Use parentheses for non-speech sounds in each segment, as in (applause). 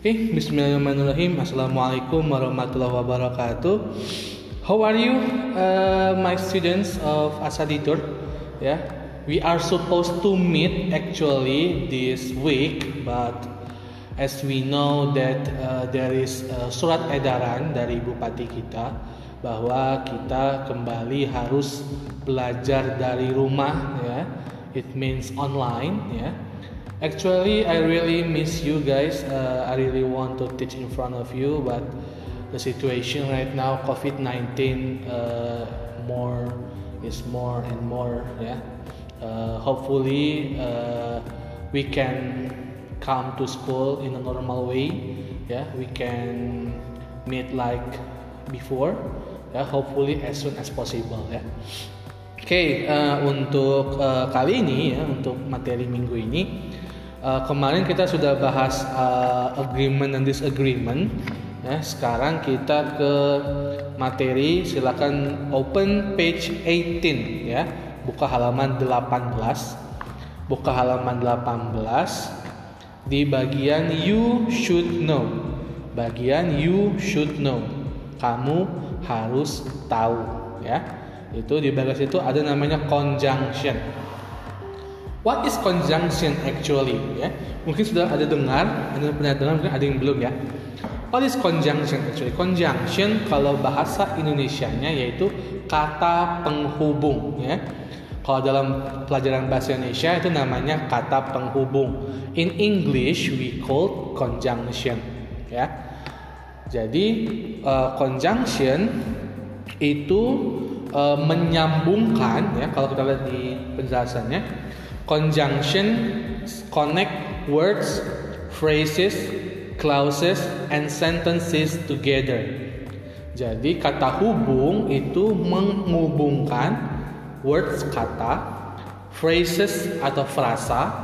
Oke, okay, Bismillahirrahmanirrahim. Assalamualaikum warahmatullahi wabarakatuh. How are you, uh, my students of Asaditur? Yeah, we are supposed to meet actually this week, but as we know that uh, there is uh, surat edaran dari bupati kita bahwa kita kembali harus belajar dari rumah, ya. It means online, ya Actually, I really miss you guys. Uh, I really want to teach in front of you, but the situation right now, COVID-19, uh, more is more and more. Yeah. Uh, hopefully, uh, we can come to school in a normal way. Yeah, we can meet like before. Yeah, hopefully as soon as possible. Yeah. Oke, okay, uh, untuk uh, kali ini ya, untuk materi minggu ini uh, kemarin kita sudah bahas uh, agreement dan disagreement. Ya sekarang kita ke materi silakan open page 18 ya. Buka halaman 18 buka halaman 18 di bagian you should know. Bagian you should know. Kamu harus tahu ya. Itu di bagian itu ada namanya conjunction What is conjunction actually? Ya, mungkin sudah ada dengar, ada pernah dengar, mungkin ada yang belum ya. What is conjunction actually? Conjunction kalau bahasa Indonesia-nya yaitu kata penghubung ya. Kalau dalam pelajaran bahasa Indonesia itu namanya kata penghubung. In English we call conjunction ya. Jadi uh, conjunction itu uh, menyambungkan ya kalau kita lihat di penjelasannya Conjunction connect words, phrases, clauses, and sentences together. Jadi kata hubung itu menghubungkan words kata, phrases atau frasa,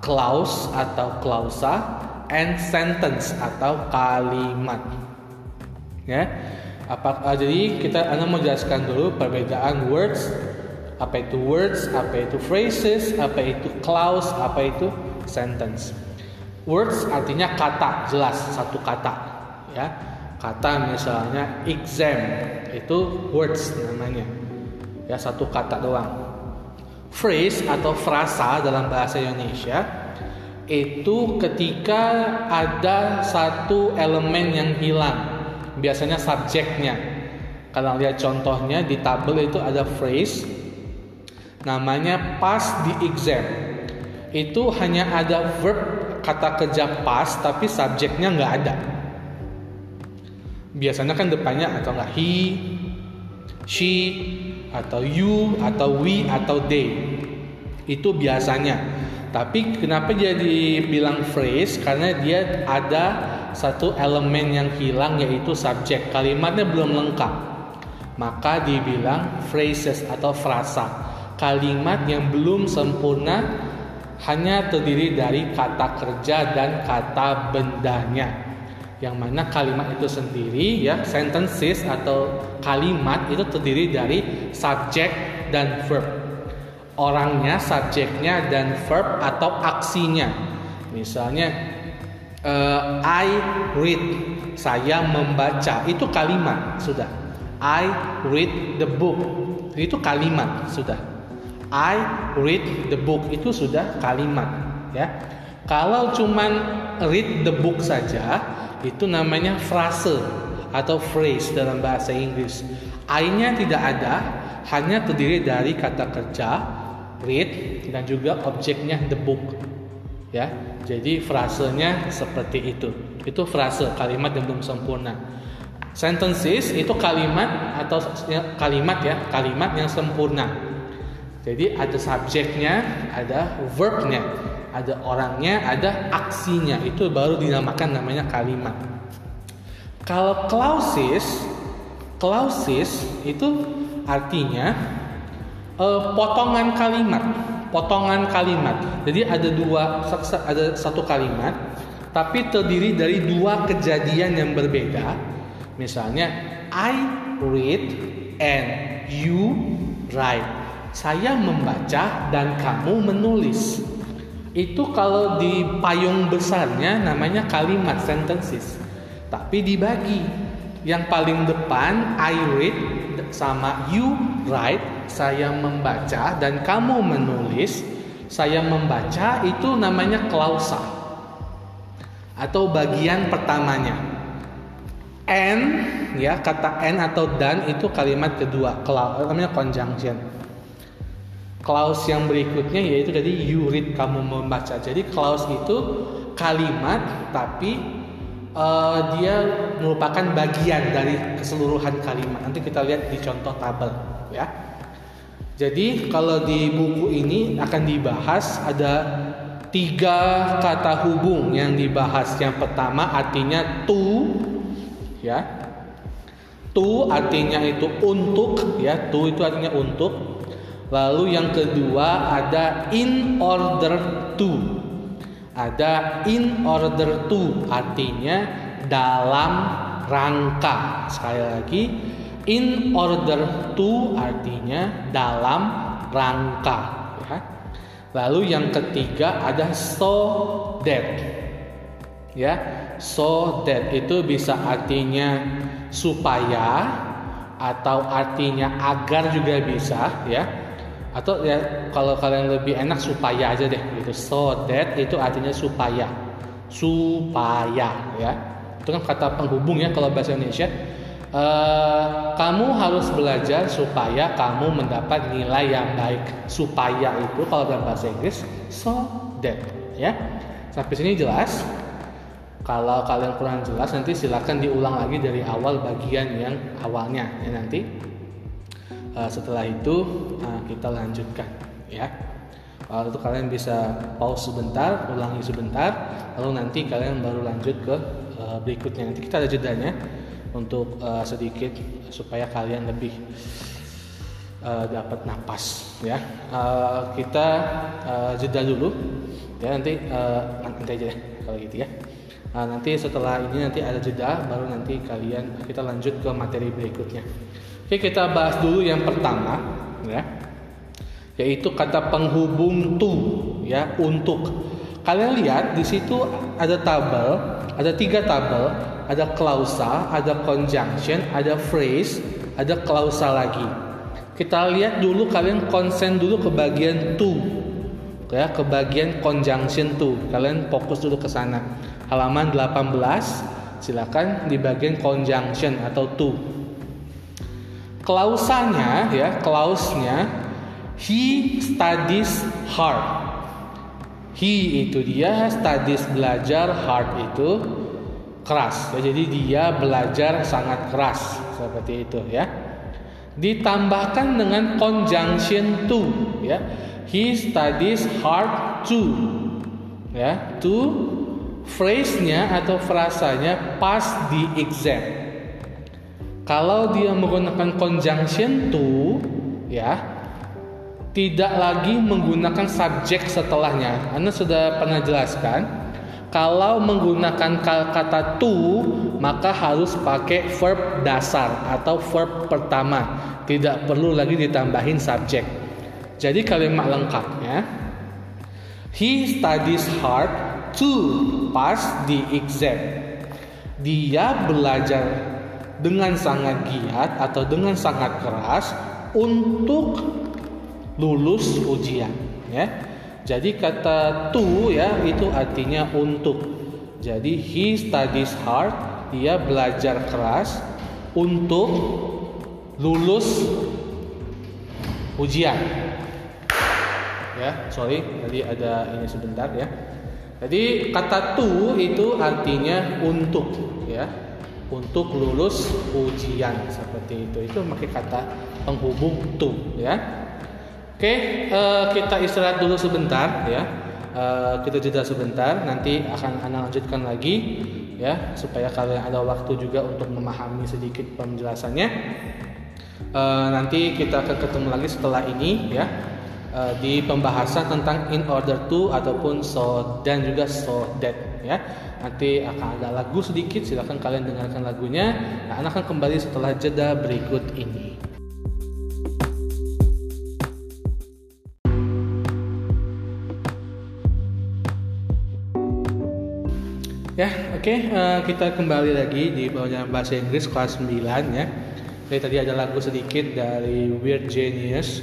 clause atau klausa, and sentence atau kalimat. Ya. Apa, jadi kita akan menjelaskan dulu perbedaan words apa itu words, apa itu phrases, apa itu clause, apa itu sentence. Words artinya kata, jelas satu kata, ya. Kata misalnya exam itu words namanya. Ya, satu kata doang. Phrase atau frasa dalam bahasa Indonesia itu ketika ada satu elemen yang hilang, biasanya subjeknya. Kalau lihat contohnya di tabel itu ada phrase, namanya pas di exam. Itu hanya ada verb kata kerja pas tapi subjeknya nggak ada. Biasanya kan depannya atau nggak he she atau you atau we atau they. Itu biasanya. Tapi kenapa jadi bilang phrase? Karena dia ada satu elemen yang hilang yaitu subjek. Kalimatnya belum lengkap. Maka dibilang phrases atau frasa kalimat yang belum sempurna hanya terdiri dari kata kerja dan kata bendanya. Yang mana kalimat itu sendiri ya sentences atau kalimat itu terdiri dari subjek dan verb. Orangnya subjeknya dan verb atau aksinya. Misalnya uh, I read saya membaca. Itu kalimat sudah. I read the book itu kalimat sudah I read the book itu sudah kalimat ya. Kalau cuman read the book saja itu namanya frase atau phrase dalam bahasa Inggris. I-nya tidak ada, hanya terdiri dari kata kerja read dan juga objeknya the book. Ya. Jadi frasenya seperti itu. Itu frase kalimat yang belum sempurna. Sentences itu kalimat atau ya, kalimat ya, kalimat yang sempurna. Jadi ada subjeknya, ada verbnya, ada orangnya, ada aksinya. Itu baru dinamakan namanya kalimat. Kalau clauses, clauses itu artinya uh, potongan kalimat, potongan kalimat. Jadi ada dua, ada satu kalimat, tapi terdiri dari dua kejadian yang berbeda. Misalnya, I read and you write. Saya membaca dan kamu menulis. itu kalau di payung besarnya namanya kalimat sentences. Tapi dibagi. Yang paling depan I read sama you write, saya membaca dan kamu menulis. Saya membaca itu namanya klausa. Atau bagian pertamanya. And ya kata and atau dan itu kalimat kedua, namanya conjunction clause yang berikutnya yaitu tadi you read kamu membaca. Jadi clause itu kalimat tapi uh, dia merupakan bagian dari keseluruhan kalimat. Nanti kita lihat di contoh tabel ya. Jadi kalau di buku ini akan dibahas ada tiga kata hubung yang dibahas. Yang pertama artinya to ya. To artinya itu untuk ya. To itu artinya untuk Lalu yang kedua ada in order to. Ada in order to artinya dalam rangka. Sekali lagi in order to artinya dalam rangka ya. Lalu yang ketiga ada so that. Ya, so that itu bisa artinya supaya atau artinya agar juga bisa ya atau ya kalau kalian lebih enak supaya aja deh gitu. So that itu artinya supaya. Supaya ya. Itu kan kata penghubung ya kalau bahasa Indonesia. Uh, kamu harus belajar supaya kamu mendapat nilai yang baik. Supaya itu kalau dalam bahasa Inggris so that ya. Sampai sini jelas? Kalau kalian kurang jelas nanti silahkan diulang lagi dari awal bagian yang awalnya ya nanti uh, setelah itu uh, kita lanjutkan ya. Kalau itu kalian bisa pause sebentar ulangi sebentar lalu nanti kalian baru lanjut ke uh, berikutnya. Nanti kita ada jedanya untuk uh, sedikit supaya kalian lebih uh, dapat napas ya. Uh, kita uh, jeda dulu ya. Nanti uh, nanti aja deh kalau gitu ya. Nah, nanti setelah ini nanti ada jeda baru nanti kalian kita lanjut ke materi berikutnya. Oke, kita bahas dulu yang pertama, ya. Yaitu kata penghubung to, ya, untuk. Kalian lihat di situ ada tabel, ada tiga tabel, ada klausa, ada conjunction, ada phrase, ada klausa lagi. Kita lihat dulu kalian konsen dulu ke bagian to. Ya, ke bagian conjunction to. Kalian fokus dulu ke sana. Halaman 18, silakan di bagian conjunction atau to klausanya ya klausnya he studies hard. He itu dia studies belajar hard itu keras. Ya, jadi dia belajar sangat keras seperti itu ya. Ditambahkan dengan conjunction to ya. He studies hard to ya. To phrase-nya atau frasanya pass the exam kalau dia menggunakan conjunction to, ya, tidak lagi menggunakan subjek setelahnya. Anda sudah pernah jelaskan, kalau menggunakan kata to, maka harus pakai verb dasar atau verb pertama. Tidak perlu lagi ditambahin subjek. Jadi kalimat lengkapnya, He studies hard to pass the exam. Dia belajar dengan sangat giat atau dengan sangat keras untuk lulus ujian ya. Jadi kata to ya itu artinya untuk. Jadi he studies hard, dia belajar keras untuk lulus ujian. Ya, sorry, tadi ada ini sebentar ya. Jadi kata to itu artinya untuk ya untuk lulus ujian seperti itu. Itu pakai kata penghubung to ya. Oke uh, kita istirahat dulu sebentar ya. Uh, kita jeda sebentar nanti akan anda lanjutkan lagi ya supaya kalian ada waktu juga untuk memahami sedikit penjelasannya. Uh, nanti kita akan ketemu lagi setelah ini ya. Di pembahasan tentang in order to ataupun so dan juga so that ya Nanti akan ada lagu sedikit, silahkan kalian dengarkan lagunya. Nah, akan kembali setelah jeda berikut ini. Ya, oke, okay, uh, eh, kita kembali lagi di pelajaran bahasa Inggris kelas 9 ya. Jadi tadi ada lagu sedikit dari Weird Genius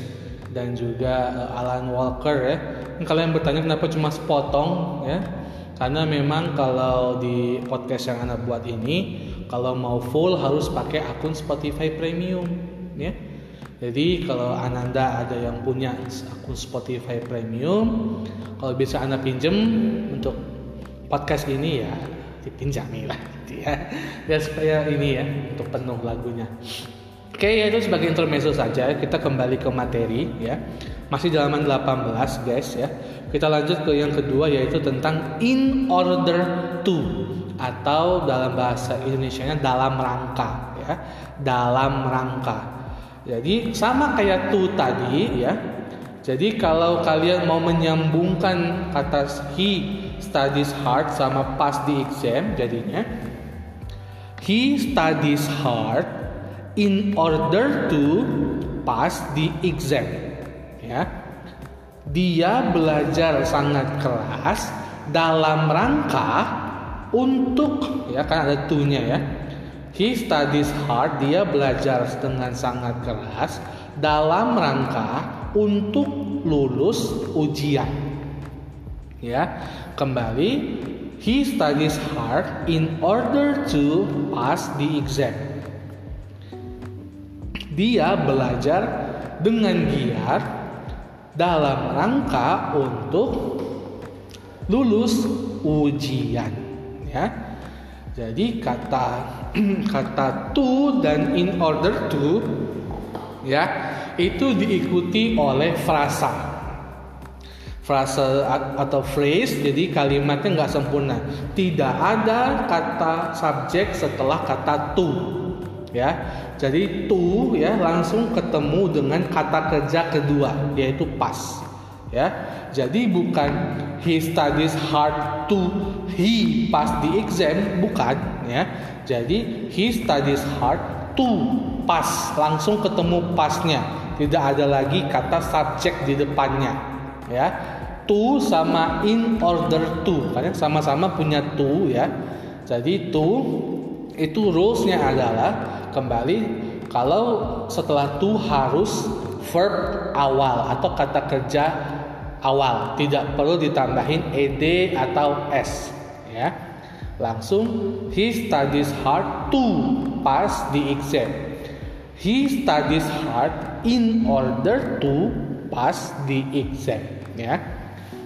dan juga uh, Alan Walker ya. Kalian bertanya kenapa cuma sepotong ya? Karena memang kalau di podcast yang anak buat ini, kalau mau full harus pakai akun Spotify Premium ya. Jadi kalau Ananda ada yang punya akun Spotify Premium, kalau bisa Anda pinjem untuk podcast ini ya dipinjami lah gitu ya. Ya supaya ini ya untuk penuh lagunya. Oke ya itu sebagai intermezzo saja. Kita kembali ke materi ya masih di halaman 18 guys ya. Kita lanjut ke yang kedua yaitu tentang in order to atau dalam bahasa Indonesia nya dalam rangka ya. Dalam rangka. Jadi sama kayak to tadi ya. Jadi kalau kalian mau menyambungkan kata he studies hard sama pass the exam jadinya he studies hard in order to pass the exam ya. Dia belajar sangat keras dalam rangka untuk ya kan ada tunya ya. He studies hard dia belajar dengan sangat keras dalam rangka untuk lulus ujian. Ya kembali he studies hard in order to pass the exam. Dia belajar dengan giat dalam rangka untuk lulus ujian ya. Jadi kata (clears throat) kata to dan in order to ya itu diikuti oleh frasa. Frase atau phrase jadi kalimatnya nggak sempurna. Tidak ada kata subjek setelah kata to ya jadi to ya langsung ketemu dengan kata kerja kedua yaitu pas ya. Jadi bukan he studies hard to he pass the exam bukan ya. Jadi he studies hard to pass langsung ketemu pasnya. Tidak ada lagi kata subjek di depannya ya. To sama in order to karena sama-sama punya to ya. Jadi to itu rulesnya adalah kembali kalau setelah to harus verb awal atau kata kerja awal tidak perlu ditambahin ed atau s ya langsung he studies hard to pass the exam he studies hard in order to pass the exam ya.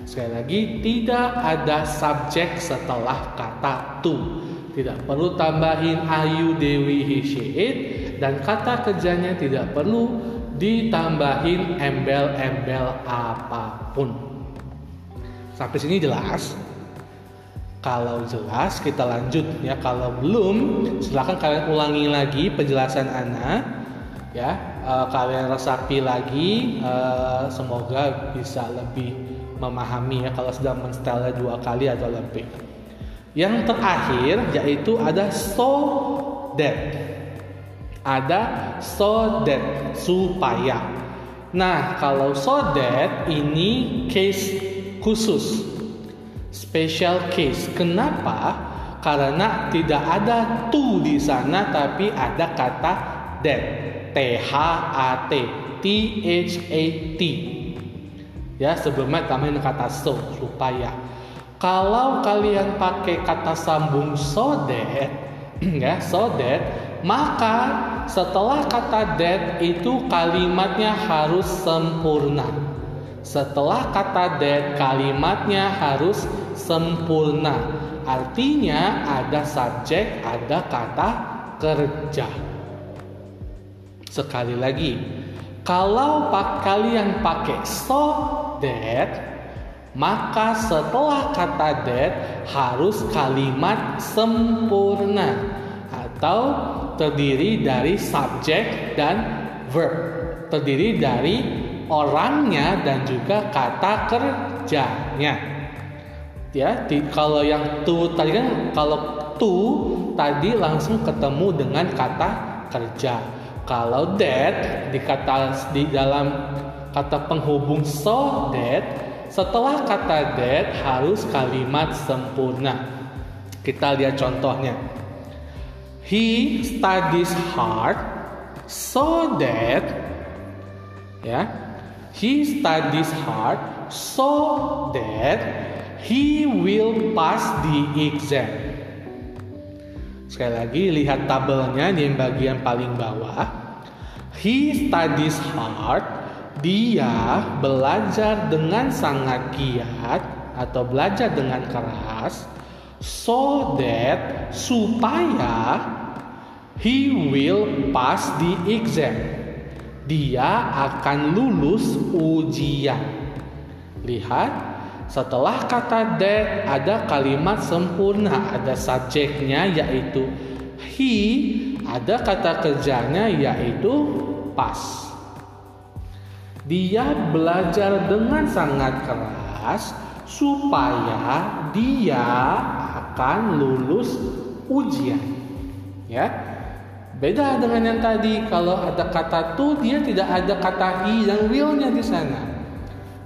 Sekali lagi tidak ada subjek setelah kata to. Tidak perlu tambahin ayu dewi he dan kata kerjanya tidak perlu ditambahin embel-embel apa pun. Sampai sini jelas? Kalau jelas kita lanjut ya. Kalau belum silahkan kalian ulangi lagi penjelasan Ana ya uh, kalian resapi lagi uh, semoga bisa lebih memahami ya kalau sudah mensetelnya dua kali atau lebih yang terakhir yaitu ada so that ada so that supaya. Nah kalau so that ini case khusus. Special case. Kenapa? Karena tidak ada to di sana tapi ada kata that T H A T. T H A T. Ya sebelumnya tambahin kata so supaya kalau kalian pakai kata sambung so that (clears throat) ya so that maka setelah kata that itu kalimatnya harus sempurna. Setelah kata that kalimatnya harus sempurna. Artinya ada subjek ada kata kerja. Sekali lagi, kalau pak kalian pakai so that, maka setelah kata that harus kalimat sempurna atau terdiri dari subjek dan verb, terdiri dari orangnya dan juga kata kerjanya. Ya, di, kalau yang to tadi kan kalau to tadi langsung ketemu dengan kata kerja. Kalau that di kata di dalam kata penghubung so that setelah kata that harus kalimat sempurna. Kita lihat contohnya. He studies hard so that ya. He studies hard so that he will pass the exam. Sekali lagi lihat tabelnya di bagian paling bawah. He studies hard. Dia belajar dengan sangat giat atau belajar dengan keras so that supaya he will pass the exam. Dia akan lulus ujian. Lihat, setelah kata that ada kalimat sempurna, ada subjeknya yaitu he, ada kata kerjanya yaitu pas. Dia belajar dengan sangat keras supaya dia akan lulus ujian. Ya. Beda dengan yang tadi kalau ada kata tu dia tidak ada kata i dan willnya di sana.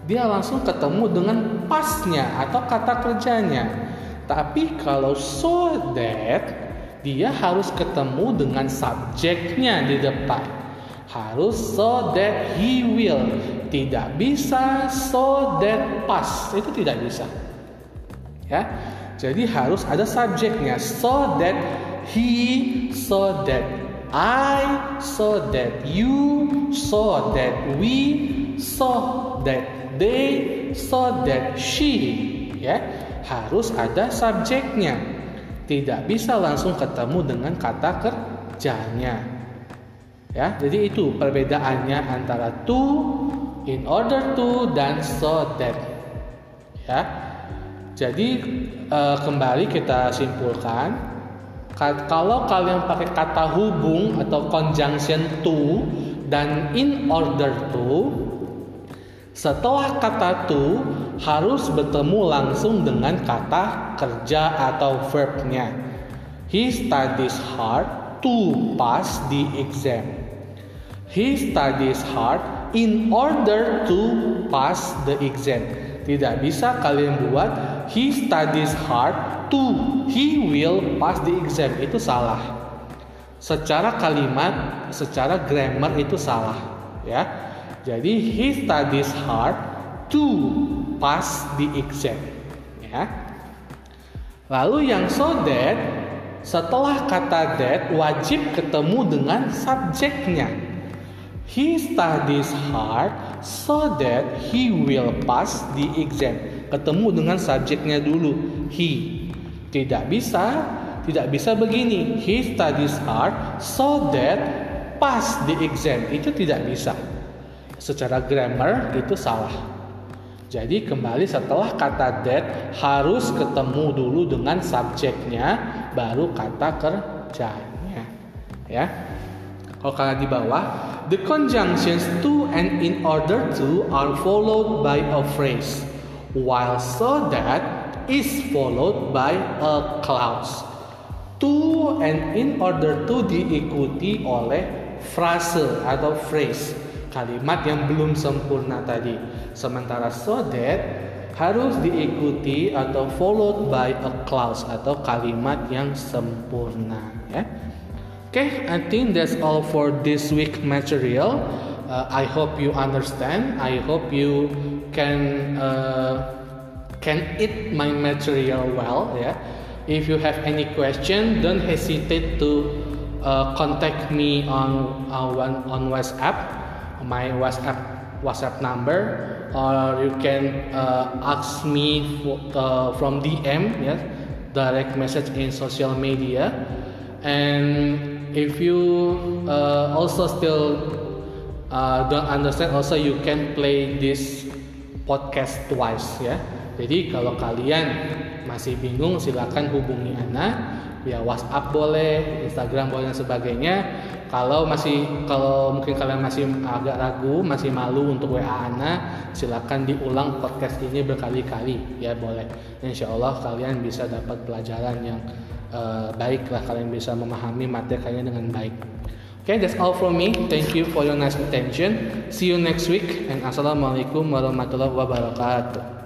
Dia langsung ketemu dengan pasnya atau kata kerjanya. Tapi kalau so that dia harus ketemu dengan subjeknya di depan. Harus so that he will. Tidak bisa so that pas. Itu tidak bisa. Ya. Jadi harus ada subjeknya so that he, so that I, so that you, so that we, so that they, so that she. Ya, harus ada subjeknya. Tidak bisa langsung ketemu dengan kata kerjanya. Ya, jadi itu perbedaannya antara to, in order to dan so that. Ya. Jadi uh, kembali kita simpulkan kalau kalian pakai kata hubung atau conjunction to dan in order to setelah kata to harus bertemu langsung dengan kata kerja atau verbnya. He studies hard to pass the exam. He studies hard in order to pass the exam. Tidak bisa kalian buat he studies hard to he will pass the exam itu salah. Secara kalimat, secara grammar itu salah, ya. Jadi he studies hard to pass the exam, ya. Lalu yang so that setelah kata that wajib ketemu dengan subjeknya. He studies hard so that he will pass the exam. Ketemu dengan subjeknya dulu. He. Tidak bisa tidak bisa begini. He studies hard so that pass the exam. Itu tidak bisa. Secara grammar itu salah. Jadi kembali setelah kata that harus ketemu dulu dengan subjeknya baru kata kerjanya. Ya kalau kalian di bawah the conjunctions to and in order to are followed by a phrase while so that is followed by a clause. To and in order to diikuti oleh frase atau phrase kalimat yang belum sempurna tadi. Sementara so that harus diikuti atau followed by a clause atau kalimat yang sempurna ya. Okay, I think that's all for this week material. Uh, I hope you understand. I hope you can uh, can eat my material well. Yeah. If you have any question, don't hesitate to uh, contact me on uh, on WhatsApp. My WhatsApp WhatsApp number, or you can uh, ask me for, uh, from DM. Yes, direct message in social media. And if you uh, also still uh, don't understand also you can play this podcast twice ya. Jadi kalau kalian masih bingung silakan hubungi Ana via WhatsApp boleh Instagram boleh dan sebagainya. Kalau masih kalau mungkin kalian masih agak ragu masih malu untuk WA Ana silakan diulang podcast ini berkali-kali ya boleh. Insya Allah kalian bisa dapat pelajaran yang uh, baik kalian bisa memahami materi kalian dengan baik Okay, that's all from me. Thank you for your nice attention. See you next week and assalamualaikum warahmatullahi wabarakatuh.